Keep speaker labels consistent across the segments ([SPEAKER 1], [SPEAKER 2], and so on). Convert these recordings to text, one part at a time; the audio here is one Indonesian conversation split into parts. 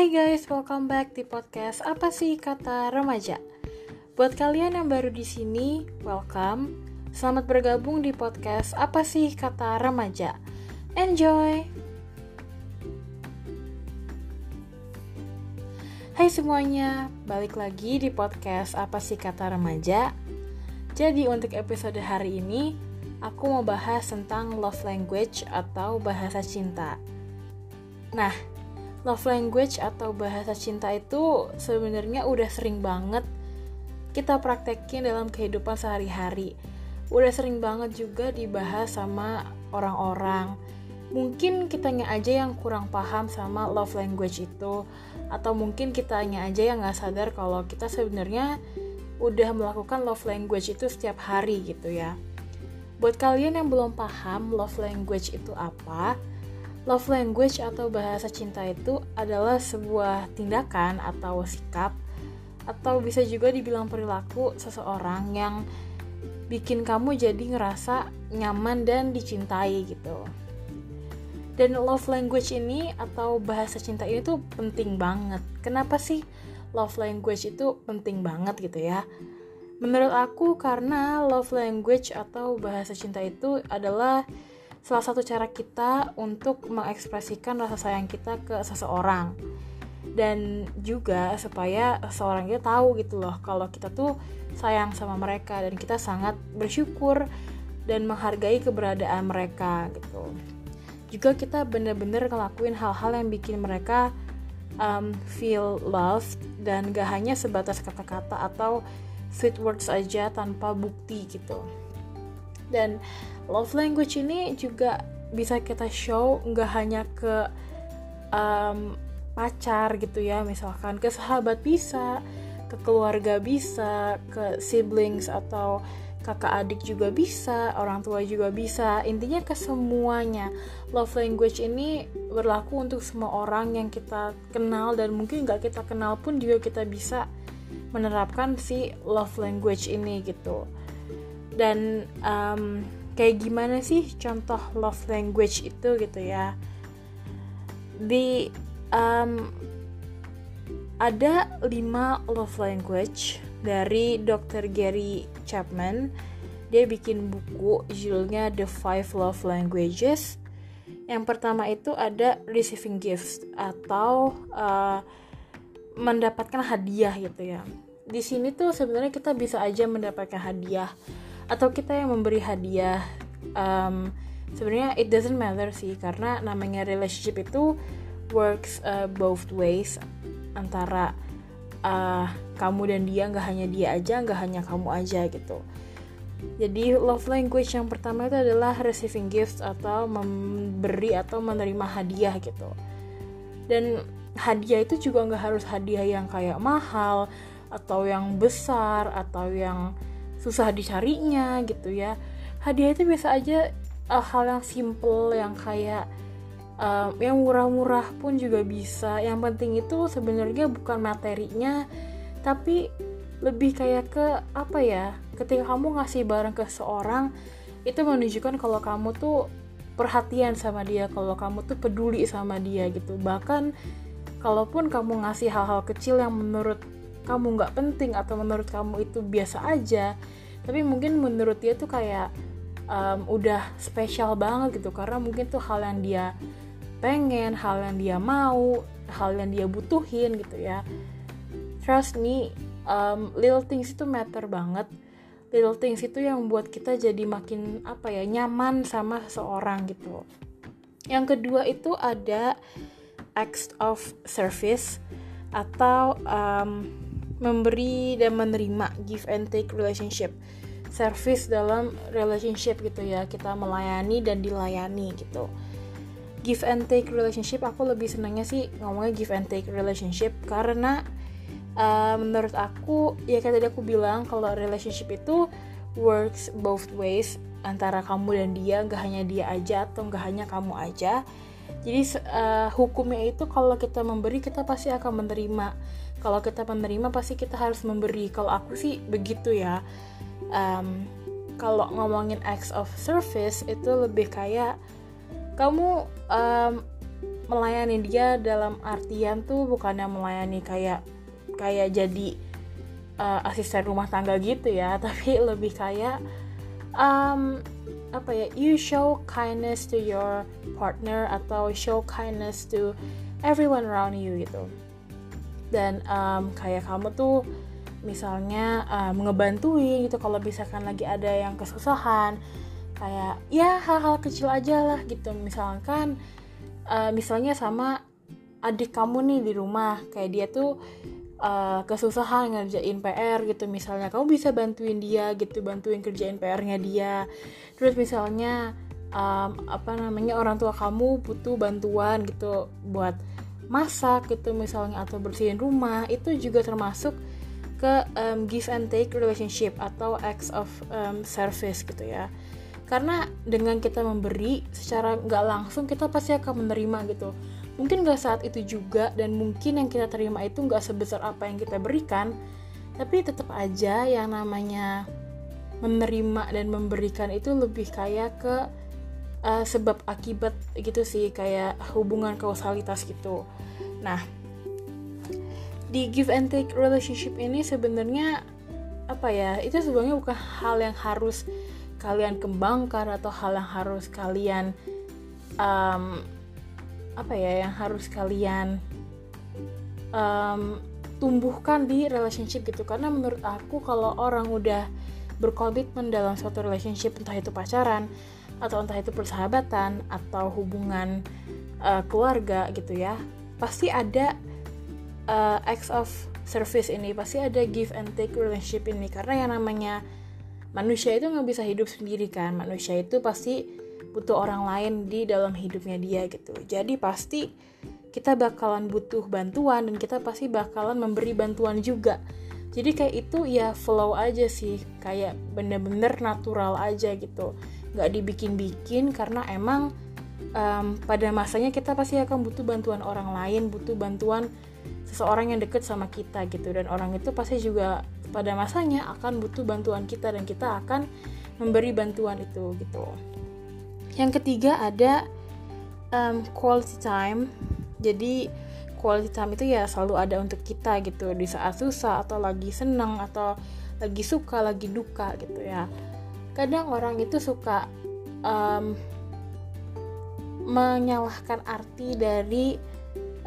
[SPEAKER 1] Hai guys, welcome back di podcast Apa sih kata remaja? Buat kalian yang baru di sini, welcome. Selamat bergabung di podcast Apa sih kata remaja? Enjoy. Hai semuanya, balik lagi di podcast Apa sih kata remaja? Jadi untuk episode hari ini, aku mau bahas tentang love language atau bahasa cinta. Nah, love language atau bahasa cinta itu sebenarnya udah sering banget kita praktekin dalam kehidupan sehari-hari. Udah sering banget juga dibahas sama orang-orang. Mungkin kitanya aja yang kurang paham sama love language itu, atau mungkin kitanya aja yang nggak sadar kalau kita sebenarnya udah melakukan love language itu setiap hari gitu ya. Buat kalian yang belum paham love language itu apa, Love language atau bahasa cinta itu adalah sebuah tindakan atau sikap atau bisa juga dibilang perilaku seseorang yang bikin kamu jadi ngerasa nyaman dan dicintai gitu. Dan love language ini atau bahasa cinta ini tuh penting banget. Kenapa sih love language itu penting banget gitu ya? Menurut aku karena love language atau bahasa cinta itu adalah salah satu cara kita untuk mengekspresikan rasa sayang kita ke seseorang. Dan juga supaya seorang itu tahu gitu loh kalau kita tuh sayang sama mereka dan kita sangat bersyukur dan menghargai keberadaan mereka gitu. Juga kita bener-bener ngelakuin hal-hal yang bikin mereka um, feel loved dan gak hanya sebatas kata-kata atau sweet words aja tanpa bukti gitu. Dan love language ini juga bisa kita show nggak hanya ke um, pacar gitu ya misalkan ke sahabat bisa ke keluarga bisa ke siblings atau kakak adik juga bisa, orang tua juga bisa. Intinya ke semuanya. Love language ini berlaku untuk semua orang yang kita kenal dan mungkin nggak kita kenal pun juga kita bisa menerapkan si love language ini gitu. Dan um, kayak gimana sih contoh love language itu gitu ya? Di um, ada lima love language dari Dr. Gary Chapman. Dia bikin buku judulnya The Five Love Languages. Yang pertama itu ada receiving gifts atau uh, mendapatkan hadiah gitu ya. Di sini tuh sebenarnya kita bisa aja mendapatkan hadiah atau kita yang memberi hadiah um, sebenarnya it doesn't matter sih karena namanya relationship itu works uh, both ways antara uh, kamu dan dia nggak hanya dia aja nggak hanya kamu aja gitu. Jadi love language yang pertama itu adalah receiving gifts atau memberi atau menerima hadiah gitu. Dan hadiah itu juga nggak harus hadiah yang kayak mahal atau yang besar atau yang susah dicarinya gitu ya. Hadiah itu biasa aja uh, hal yang simple yang kayak uh, yang murah-murah pun juga bisa. Yang penting itu sebenarnya bukan materinya tapi lebih kayak ke apa ya ketika kamu ngasih barang ke seorang itu menunjukkan kalau kamu tuh perhatian sama dia kalau kamu tuh peduli sama dia gitu. Bahkan kalaupun kamu ngasih hal-hal kecil yang menurut kamu nggak penting atau menurut kamu itu biasa aja tapi mungkin menurut dia tuh kayak um, udah spesial banget gitu. Karena mungkin tuh hal yang dia pengen hal yang dia mau hal yang dia butuhin gitu ya. Trust me um, little things itu matter banget. Little things itu yang membuat kita jadi makin apa ya nyaman sama seseorang gitu. Yang kedua itu ada acts of service atau um, memberi dan menerima give and take relationship service dalam relationship gitu ya. Kita melayani dan dilayani gitu. Give and take relationship aku lebih senangnya sih ngomongnya give and take relationship karena uh, menurut aku ya kayak tadi aku bilang kalau relationship itu works both ways antara kamu dan dia gak hanya dia aja atau gak hanya kamu aja. Jadi uh, hukumnya itu kalau kita memberi kita pasti akan menerima kalau kita menerima pasti kita harus memberi. Kalau aku sih begitu ya. Um, kalau ngomongin acts of service itu lebih kayak kamu um, melayani dia dalam artian tuh bukannya melayani kayak kayak jadi uh, asisten rumah tangga gitu ya. Tapi lebih kayak um, apa ya you show kindness to your partner atau show kindness to everyone around you gitu dan um, kayak kamu tuh misalnya um, ngebantuin gitu kalau misalkan lagi ada yang kesusahan kayak ya hal-hal kecil aja lah gitu. Misalkan uh, misalnya sama adik kamu nih di rumah kayak dia tuh uh, kesusahan ngerjain PR gitu. Misalnya kamu bisa bantuin dia gitu bantuin kerjain PR-nya dia. Terus misalnya um, apa namanya orang tua kamu butuh bantuan gitu buat masak gitu misalnya atau bersihin rumah itu juga termasuk ke um, give and take relationship atau acts of um, service gitu ya. Karena dengan kita memberi secara nggak langsung kita pasti akan menerima gitu. Mungkin nggak saat itu juga dan mungkin yang kita terima itu nggak sebesar apa yang kita berikan tapi tetap aja yang namanya menerima dan memberikan itu lebih kayak ke uh, sebab akibat gitu sih kayak hubungan kausalitas gitu. Nah di give and take relationship ini sebenarnya apa ya itu sebenarnya bukan hal yang harus kalian kembangkan atau hal yang harus kalian um, apa ya yang harus kalian um, tumbuhkan di relationship gitu. Karena menurut aku kalau orang udah berkomitmen dalam suatu relationship entah itu pacaran atau entah itu persahabatan atau hubungan uh, keluarga gitu ya pasti ada uh, acts of service ini pasti ada give and take relationship ini. Karena yang namanya manusia itu nggak bisa hidup sendiri kan. Manusia itu pasti butuh orang lain di dalam hidupnya dia gitu. Jadi pasti kita bakalan butuh bantuan dan kita pasti bakalan memberi bantuan juga. Jadi kayak itu ya flow aja sih. Kayak bener-bener natural aja gitu nggak dibikin-bikin karena emang um, pada masanya kita pasti akan butuh bantuan orang lain butuh bantuan seseorang yang deket sama kita gitu dan orang itu pasti juga pada masanya akan butuh bantuan kita dan kita akan memberi bantuan itu gitu. Yang ketiga ada um, quality time. Jadi quality time itu ya selalu ada untuk kita gitu di saat susah atau lagi senang atau lagi suka, lagi duka gitu ya. Kadang orang itu suka um, menyalahkan arti dari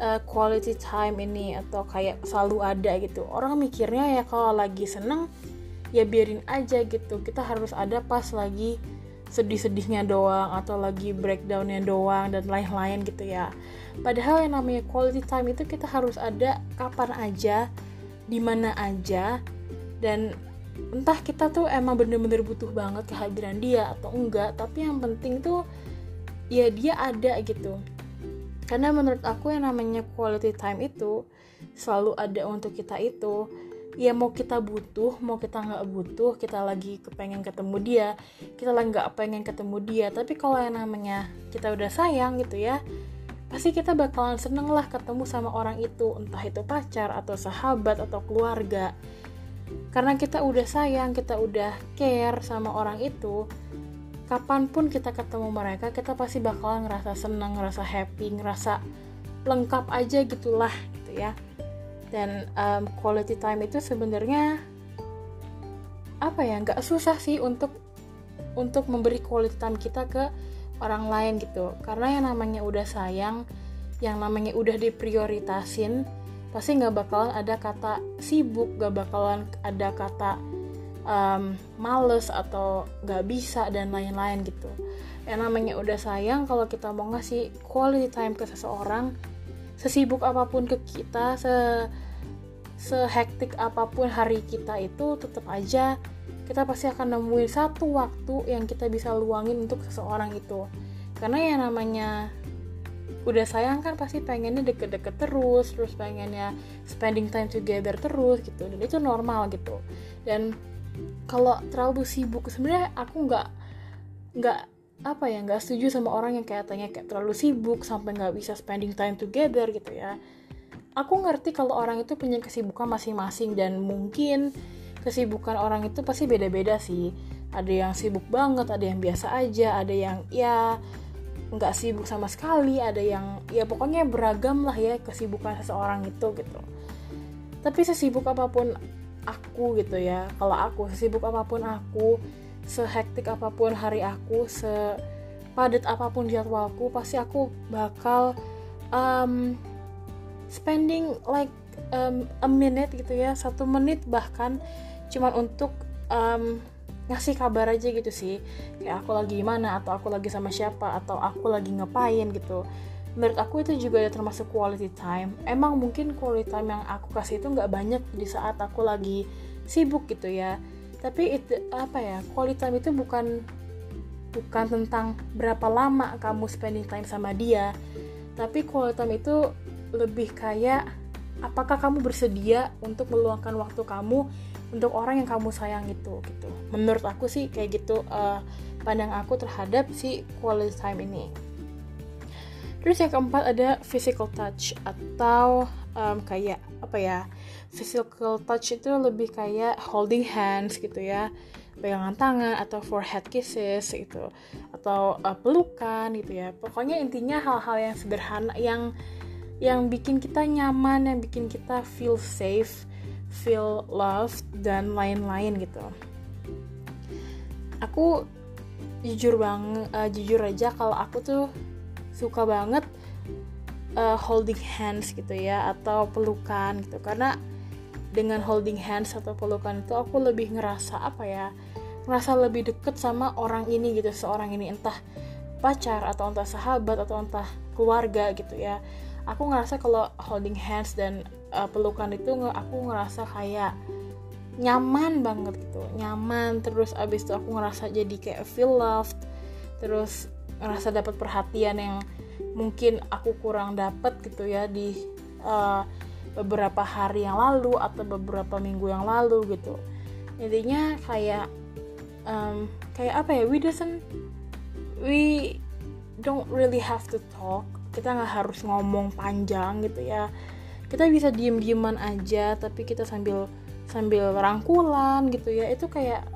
[SPEAKER 1] uh, quality time ini atau kayak selalu ada gitu. Orang mikirnya ya kalau lagi seneng ya biarin aja gitu. Kita harus ada pas lagi sedih-sedihnya doang atau lagi breakdownnya doang dan lain-lain gitu ya. Padahal yang namanya quality time itu kita harus ada kapan aja di mana aja dan entah kita tuh emang bener-bener butuh banget kehadiran dia atau enggak tapi yang penting tuh ya dia ada gitu. Karena menurut aku yang namanya quality time itu selalu ada untuk kita itu. Ya mau kita butuh mau kita nggak butuh kita lagi kepengen ketemu dia kita lagi nggak pengen ketemu dia. Tapi kalau yang namanya kita udah sayang gitu ya pasti kita bakalan seneng lah ketemu sama orang itu. Entah itu pacar atau sahabat atau keluarga karena kita udah sayang kita udah care sama orang itu kapan pun kita ketemu mereka kita pasti bakalan ngerasa senang ngerasa happy ngerasa lengkap aja gitulah gitu ya. Dan um, quality time itu sebenarnya apa ya nggak susah sih untuk untuk memberi quality time kita ke orang lain gitu. Karena yang namanya udah sayang yang namanya udah diprioritasin pasti nggak bakalan ada kata sibuk nggak bakalan ada kata um, males atau gak bisa dan lain-lain gitu. Yang namanya udah sayang kalau kita mau ngasih quality time ke seseorang sesibuk apa pun ke kita se sehektik apa pun hari kita itu tetap aja kita pasti akan nemuin satu waktu yang kita bisa luangin untuk seseorang itu. Karena yang namanya udah sayang kan pasti pengennya deket-deket terus terus pengennya spending time together terus gitu. Dan itu normal gitu. Dan kalau terlalu sibuk sebenarnya aku nggak nggak apa ya nggak setuju sama orang yang kayak tanya kayak terlalu sibuk sampai nggak bisa spending time together gitu ya. Aku ngerti kalau orang itu punya kesibukan masing-masing dan mungkin kesibukan orang itu pasti beda-beda sih. Ada yang sibuk banget ada yang biasa aja ada yang ya nggak sibuk sama sekali ada yang ya pokoknya beragam lah ya kesibukan seseorang itu gitu. Tapi sesibuk apa pun aku gitu ya kalau aku sesibuk apa pun aku sehektik apa pun hari aku sepadat apa pun jadwalku pasti aku bakal um, spending like um, a minute gitu ya satu menit bahkan cuman untuk um, ngasih kabar aja gitu sih. Kayak aku lagi gimana atau aku lagi sama siapa atau aku lagi ngapain gitu. Menurut aku itu juga ada termasuk quality time. Emang mungkin quality time yang aku kasih itu nggak banyak di saat aku lagi sibuk gitu ya. Tapi itu apa ya quality time itu bukan bukan tentang berapa lama kamu spending time sama dia. Tapi quality time itu lebih kayak apakah kamu bersedia untuk meluangkan waktu kamu untuk orang yang kamu sayang itu gitu. Menurut aku sih kayak gitu uh, pandang aku terhadap si quality time ini. Terus yang keempat ada physical touch atau um, kayak apa ya physical touch itu lebih kayak holding hands gitu ya. Pegangan tangan atau forehead kisses gitu. Atau uh, pelukan gitu ya. Pokoknya intinya hal-hal yang sederhana yang yang bikin kita nyaman yang bikin kita feel safe feel loved dan lain-lain gitu. Aku jujur bang uh, jujur aja kalau aku tuh suka banget uh, holding hands gitu ya atau pelukan gitu. Karena dengan holding hands atau pelukan itu aku lebih ngerasa apa ya ngerasa lebih deket sama orang ini gitu seorang ini. Entah pacar atau entah sahabat atau entah keluarga gitu ya aku ngerasa kalau holding hands dan uh, pelukan itu aku ngerasa kayak nyaman banget gitu nyaman. Terus abis itu aku ngerasa jadi kayak feel loved terus ngerasa dapat perhatian yang mungkin aku kurang dapat gitu ya di uh, beberapa hari yang lalu atau beberapa minggu yang lalu gitu. Intinya kayak um, kayak apa ya we doesn't we don't really have to talk kita nggak harus ngomong panjang gitu ya. Kita bisa diem dieman aja tapi kita sambil sambil rangkulan gitu ya. Itu kayak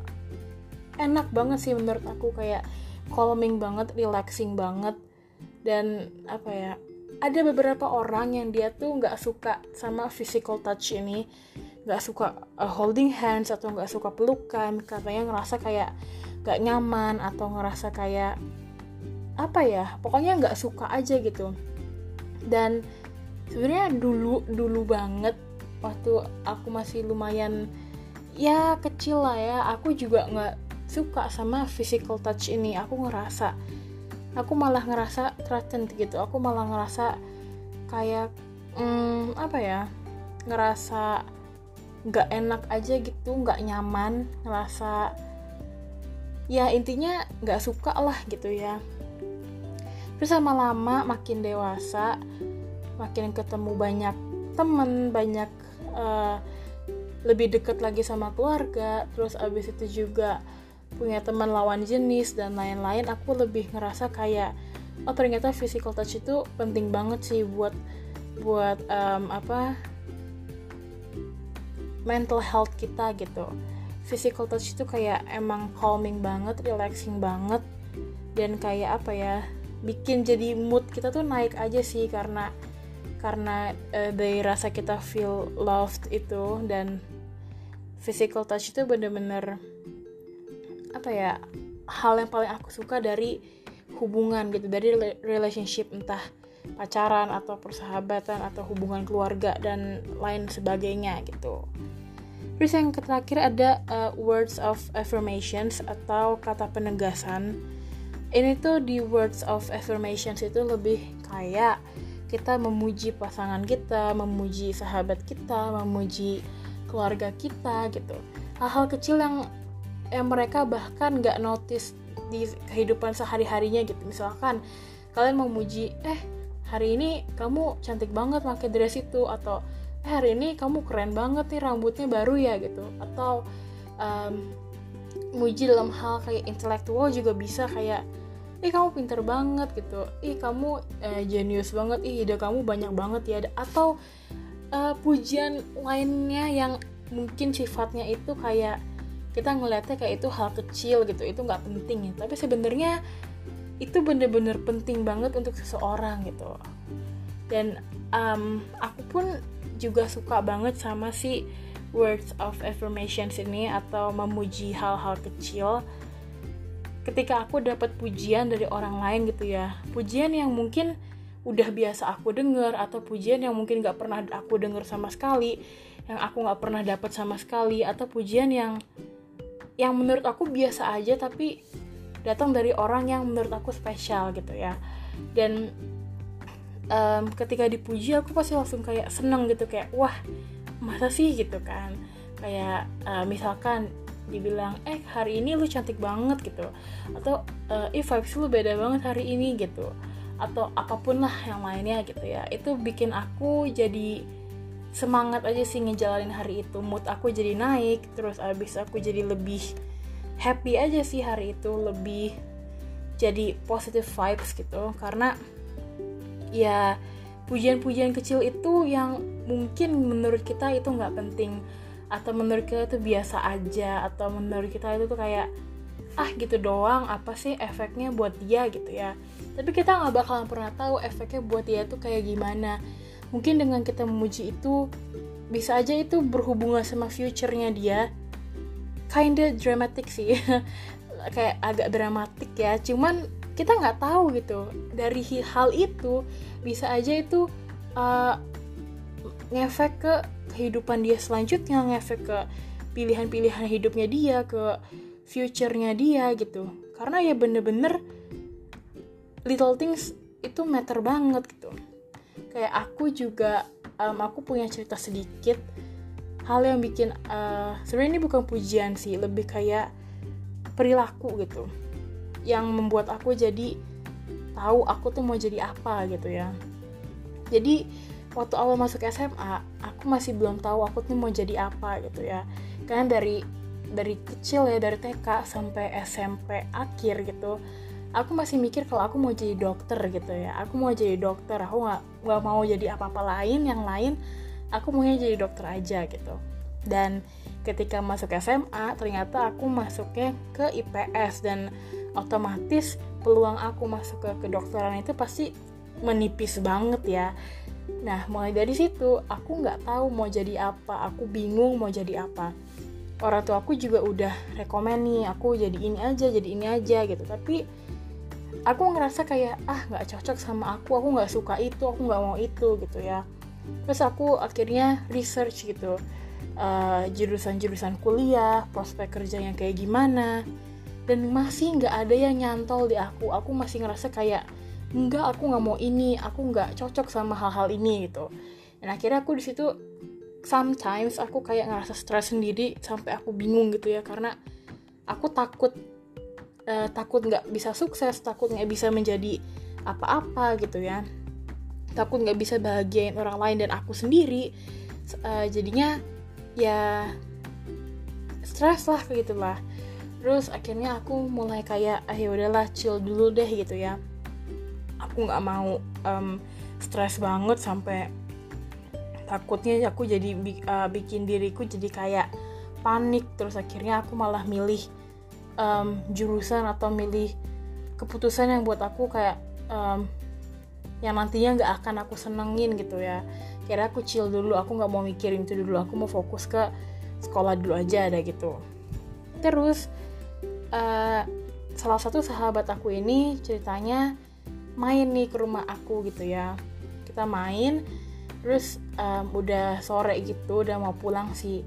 [SPEAKER 1] enak banget sih menurut aku kayak calming banget relaxing banget. Dan apa ya ada beberapa orang yang dia tuh nggak suka sama physical touch ini. Nggak suka uh, holding hands atau nggak suka pelukan katanya ngerasa kayak nggak nyaman atau ngerasa kayak apa ya pokoknya nggak suka aja gitu. Dan sebenarnya dulu dulu banget waktu aku masih lumayan ya kecil lah ya aku juga nggak suka sama physical touch ini. Aku ngerasa aku malah ngerasa threatened gitu. Aku malah ngerasa kayak hmm, apa ya ngerasa nggak enak aja gitu nggak nyaman ngerasa ya intinya nggak suka lah gitu ya terus lama-lama makin dewasa makin ketemu banyak temen banyak uh, lebih deket lagi sama keluarga. Terus abis itu juga punya teman lawan jenis dan lain-lain aku lebih ngerasa kayak oh ternyata physical touch itu penting banget sih buat buat um, apa mental health kita gitu. Physical touch itu kayak emang calming banget relaxing banget dan kayak apa ya bikin jadi mood kita tuh naik aja sih karena karena uh, dari rasa kita feel loved itu dan physical touch itu bener-bener apa ya hal yang paling aku suka dari hubungan gitu dari relationship entah pacaran atau persahabatan atau hubungan keluarga dan lain sebagainya gitu. Terus yang terakhir ada uh, words of affirmations atau kata penegasan. Ini tuh di words of affirmations itu lebih kayak kita memuji pasangan kita, memuji sahabat kita, memuji keluarga kita gitu. Hal-hal kecil yang yang mereka bahkan nggak notice di kehidupan sehari-harinya gitu. Misalkan kalian memuji, eh hari ini kamu cantik banget pakai dress itu atau eh hari ini kamu keren banget nih rambutnya baru ya gitu atau um, muji dalam hal kayak intelektual juga bisa kayak ih kamu pinter banget gitu. Ih kamu uh, jenius banget. Ih ide kamu banyak banget ya. Atau uh, pujian lainnya yang mungkin sifatnya itu kayak kita ngelihatnya kayak itu hal kecil gitu itu nggak penting ya. Tapi sebenarnya itu bener-bener penting banget untuk seseorang gitu. Dan um, aku pun juga suka banget sama si words of affirmations ini atau memuji hal-hal kecil ketika aku dapat pujian dari orang lain gitu ya pujian yang mungkin udah biasa aku denger atau pujian yang mungkin gak pernah aku denger sama sekali yang aku gak pernah dapat sama sekali atau pujian yang yang menurut aku biasa aja tapi datang dari orang yang menurut aku spesial gitu ya. Dan um, ketika dipuji aku pasti langsung kayak seneng gitu kayak wah masa sih? gitu kan. Kayak uh, misalkan dibilang eh hari ini lu cantik banget gitu. Atau uh, eh vibes lu beda banget hari ini gitu. Atau apa pun lah yang lainnya gitu ya. Itu bikin aku jadi semangat aja sih ngejalanin hari itu. Mood aku jadi naik terus abis aku jadi lebih happy aja sih hari itu. Lebih jadi positive vibes gitu. Karena ya pujian-pujian kecil itu yang mungkin menurut kita itu nggak penting. Atau menurut kita itu biasa aja atau menurut kita itu tuh kayak ah gitu doang apa sih efeknya buat dia gitu ya. Tapi kita nggak bakalan pernah tahu efeknya buat dia tuh kayak gimana. Mungkin dengan kita memuji itu bisa aja itu berhubungan sama future-nya dia. Kinda dramatic sih. Kayak agak dramatik ya. Cuman kita nggak tahu gitu. Dari hal itu bisa aja itu uh, ngefek ke kehidupan dia selanjutnya ngefek ke pilihan-pilihan hidupnya dia ke future-nya dia gitu. Karena ya bener-bener little things itu matter banget gitu. Kayak aku juga um, aku punya cerita sedikit hal yang bikin uh, sebenarnya ini bukan pujian sih lebih kayak perilaku gitu. Yang membuat aku jadi tahu aku tuh mau jadi apa gitu ya. Jadi waktu awal masuk SMA aku masih belum tahu aku tuh mau jadi apa gitu ya. Karena dari dari kecil ya dari TK sampai SMP akhir gitu aku masih mikir kalau aku mau jadi dokter gitu ya. Aku mau jadi dokter aku nggak nggak mau jadi apa apa lain yang lain aku maunya jadi dokter aja gitu. Dan ketika masuk SMA ternyata aku masuknya ke IPS dan otomatis peluang aku masuk ke kedokteran itu pasti menipis banget ya nah mulai dari situ aku nggak tahu mau jadi apa. Aku bingung mau jadi apa. Orang tua aku juga udah rekomen nih aku jadi ini aja jadi ini aja gitu. Tapi aku ngerasa kayak ah nggak cocok sama aku. Aku nggak suka itu aku nggak mau itu gitu ya. Terus aku akhirnya research gitu uh, jurusan-jurusan kuliah prospek kerja yang kayak gimana. Dan masih nggak ada yang nyantol di aku. Aku masih ngerasa kayak enggak aku nggak mau ini aku nggak cocok sama hal-hal ini gitu. Dan akhirnya aku di situ sometimes aku kayak ngerasa stres sendiri sampai aku bingung gitu ya karena aku takut uh, takut nggak bisa sukses takut nggak bisa menjadi apa-apa gitu ya. Takut nggak bisa bahagiain orang lain dan aku sendiri uh, jadinya ya stres lah gitu lah. Terus akhirnya aku mulai kayak ah ya udahlah chill dulu deh gitu ya aku nggak mau um, stres banget sampai takutnya aku jadi uh, bikin diriku jadi kayak panik. Terus akhirnya aku malah milih um, jurusan atau milih keputusan yang buat aku kayak um, yang nantinya nggak akan aku senengin gitu ya. Kira aku chill dulu aku nggak mau mikirin itu dulu. Aku mau fokus ke sekolah dulu aja ada gitu. Terus uh, salah satu sahabat aku ini ceritanya main nih ke rumah aku gitu ya. Kita main terus um, udah sore gitu udah mau pulang sih.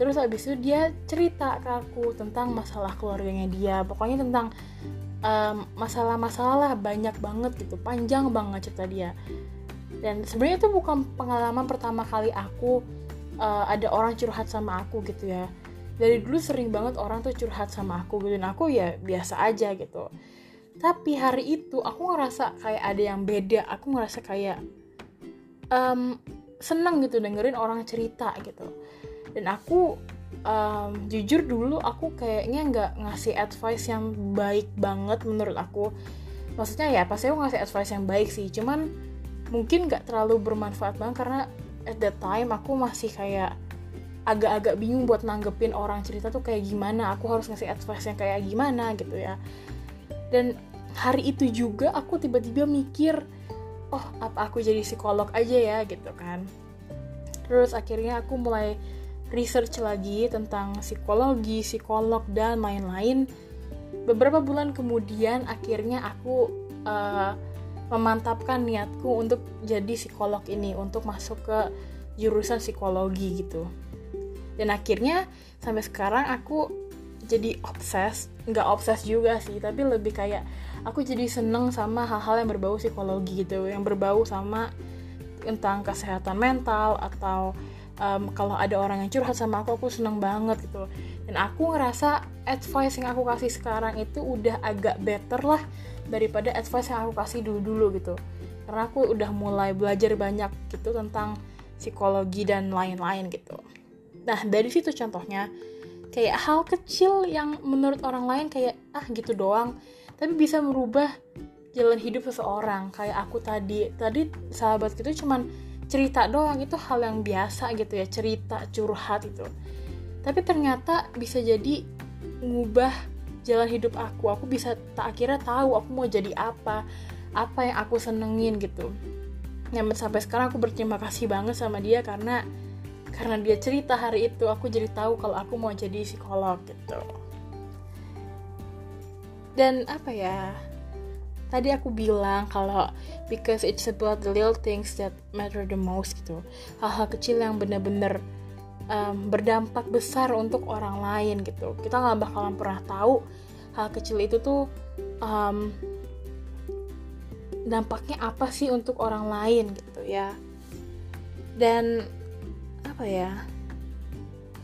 [SPEAKER 1] Terus abis itu dia cerita ke aku tentang masalah keluarganya dia. Pokoknya tentang masalah-masalah banyak banget gitu panjang banget cerita dia. Dan sebenarnya itu bukan pengalaman pertama kali aku uh, ada orang curhat sama aku gitu ya. Dari dulu sering banget orang tuh curhat sama aku gitu. Dan aku ya biasa aja gitu tapi hari itu aku ngerasa kayak ada yang beda. Aku ngerasa kayak um, seneng gitu dengerin orang cerita gitu. Dan aku um, jujur dulu aku kayaknya nggak ngasih advice yang baik banget menurut aku. Maksudnya ya pasti aku ngasih advice yang baik sih. Cuman mungkin nggak terlalu bermanfaat banget karena at that time aku masih kayak agak-agak bingung buat nanggepin orang cerita tuh kayak gimana. Aku harus ngasih advice yang kayak gimana gitu ya dan hari itu juga aku tiba-tiba mikir oh apa aku jadi psikolog aja ya gitu kan. Terus akhirnya aku mulai research lagi tentang psikologi psikolog dan lain-lain. Beberapa bulan kemudian akhirnya aku uh, memantapkan niatku untuk jadi psikolog ini untuk masuk ke jurusan psikologi gitu. Dan akhirnya sampai sekarang aku jadi obses nggak obses juga sih tapi lebih kayak aku jadi seneng sama hal-hal yang berbau psikologi gitu yang berbau sama tentang kesehatan mental atau um, kalau ada orang yang curhat sama aku aku seneng banget gitu. Dan aku ngerasa advice yang aku kasih sekarang itu udah agak better lah daripada advice yang aku kasih dulu-dulu gitu. Karena aku udah mulai belajar banyak gitu tentang psikologi dan lain-lain gitu. Nah dari situ contohnya kayak hal kecil yang menurut orang lain kayak ah gitu doang. Tapi bisa merubah jalan hidup seseorang. Kayak aku tadi tadi sahabat gitu cuman cerita doang itu hal yang biasa gitu ya cerita curhat itu. Tapi ternyata bisa jadi ngubah jalan hidup aku. Aku bisa tak akhirnya tahu aku mau jadi apa apa yang aku senengin gitu. Yang sampai sekarang aku berterima kasih banget sama dia karena karena dia cerita hari itu aku jadi tahu kalau aku mau jadi psikolog gitu. Dan apa ya tadi aku bilang kalau because it's about the little things that matter the most gitu. Hal-hal kecil yang bener-bener um, berdampak besar untuk orang lain gitu. Kita nggak bakalan pernah tahu hal kecil itu tuh um, dampaknya apa sih untuk orang lain gitu ya. Dan apa ya?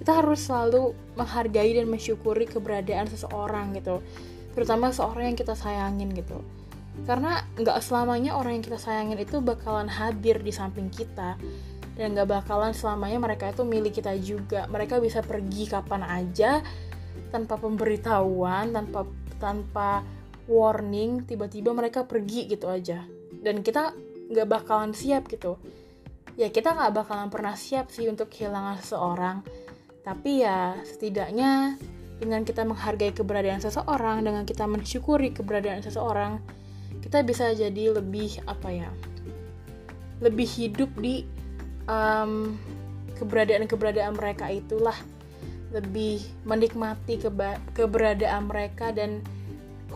[SPEAKER 1] Kita harus selalu menghargai dan mensyukuri keberadaan seseorang gitu. Terutama seorang yang kita sayangin gitu. Karena nggak selamanya orang yang kita sayangin itu bakalan hadir di samping kita. Dan nggak bakalan selamanya mereka itu milik kita juga. Mereka bisa pergi kapan aja tanpa pemberitahuan tanpa tanpa warning tiba-tiba mereka pergi gitu aja. Dan kita nggak bakalan siap gitu ya kita nggak bakalan pernah siap sih untuk kehilangan seseorang. Tapi ya setidaknya dengan kita menghargai keberadaan seseorang dengan kita mensyukuri keberadaan seseorang kita bisa jadi lebih apa ya lebih hidup di um, keberadaan-keberadaan mereka itulah. Lebih menikmati keberadaan mereka dan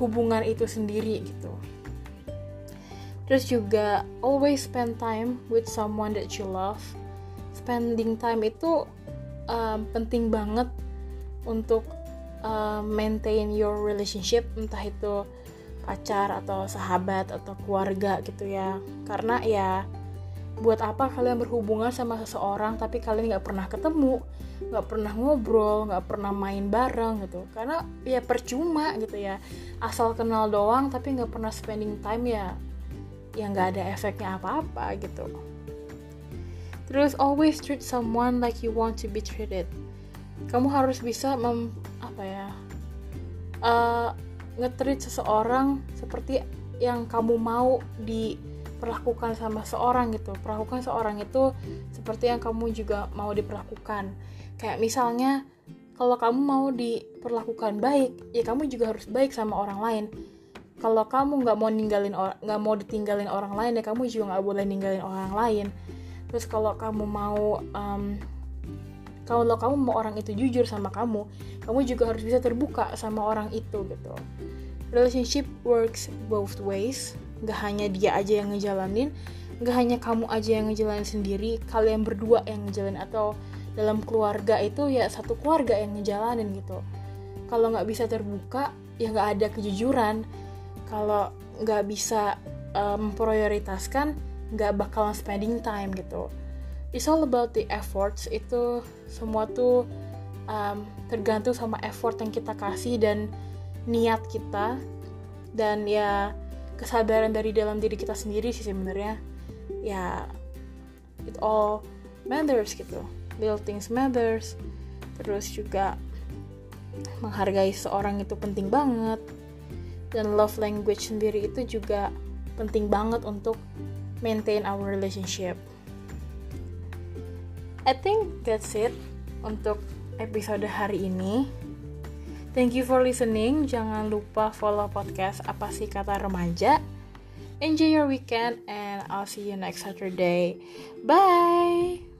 [SPEAKER 1] hubungan itu sendiri gitu terus juga always spend time with someone that you love. Spending time itu um, penting banget untuk um, maintain your relationship entah itu pacar atau sahabat atau keluarga gitu ya. Karena ya buat apa kalian berhubungan sama seseorang tapi kalian nggak pernah ketemu nggak pernah ngobrol nggak pernah main bareng gitu. Karena ya percuma gitu ya. Asal kenal doang tapi nggak pernah spending time ya yang gak ada efeknya apa-apa gitu. Terus always treat someone like you want to be treated. Kamu harus bisa mem apa ya uh, ngetreat seseorang seperti yang kamu mau diperlakukan sama seorang gitu. Perlakukan seorang itu seperti yang kamu juga mau diperlakukan. Kayak misalnya kalau kamu mau diperlakukan baik ya kamu juga harus baik sama orang lain kalau kamu nggak mau ninggalin nggak mau ditinggalin orang lain ya kamu juga nggak boleh ninggalin orang lain. Terus kalau kamu mau um, kalau kamu mau orang itu jujur sama kamu kamu juga harus bisa terbuka sama orang itu gitu. Relationship works both ways. Nggak hanya dia aja yang ngejalanin nggak hanya kamu aja yang ngejalanin sendiri kalian berdua yang ngejalanin atau dalam keluarga itu ya satu keluarga yang ngejalanin gitu. Kalau nggak bisa terbuka ya nggak ada kejujuran kalau nggak bisa um, memprioritaskan nggak bakalan spending time gitu. It's all about the efforts. Itu semua tuh um, tergantung sama effort yang kita kasih dan niat kita. Dan ya kesadaran dari dalam diri kita sendiri sih sebenarnya. Ya it all matters gitu. Little things matters. Terus juga menghargai seorang itu penting banget dan love language sendiri itu juga penting banget untuk maintain our relationship. I think that's it untuk episode hari ini. Thank you for listening. Jangan lupa follow podcast Apa sih kata remaja. Enjoy your weekend and I'll see you next Saturday. Bye.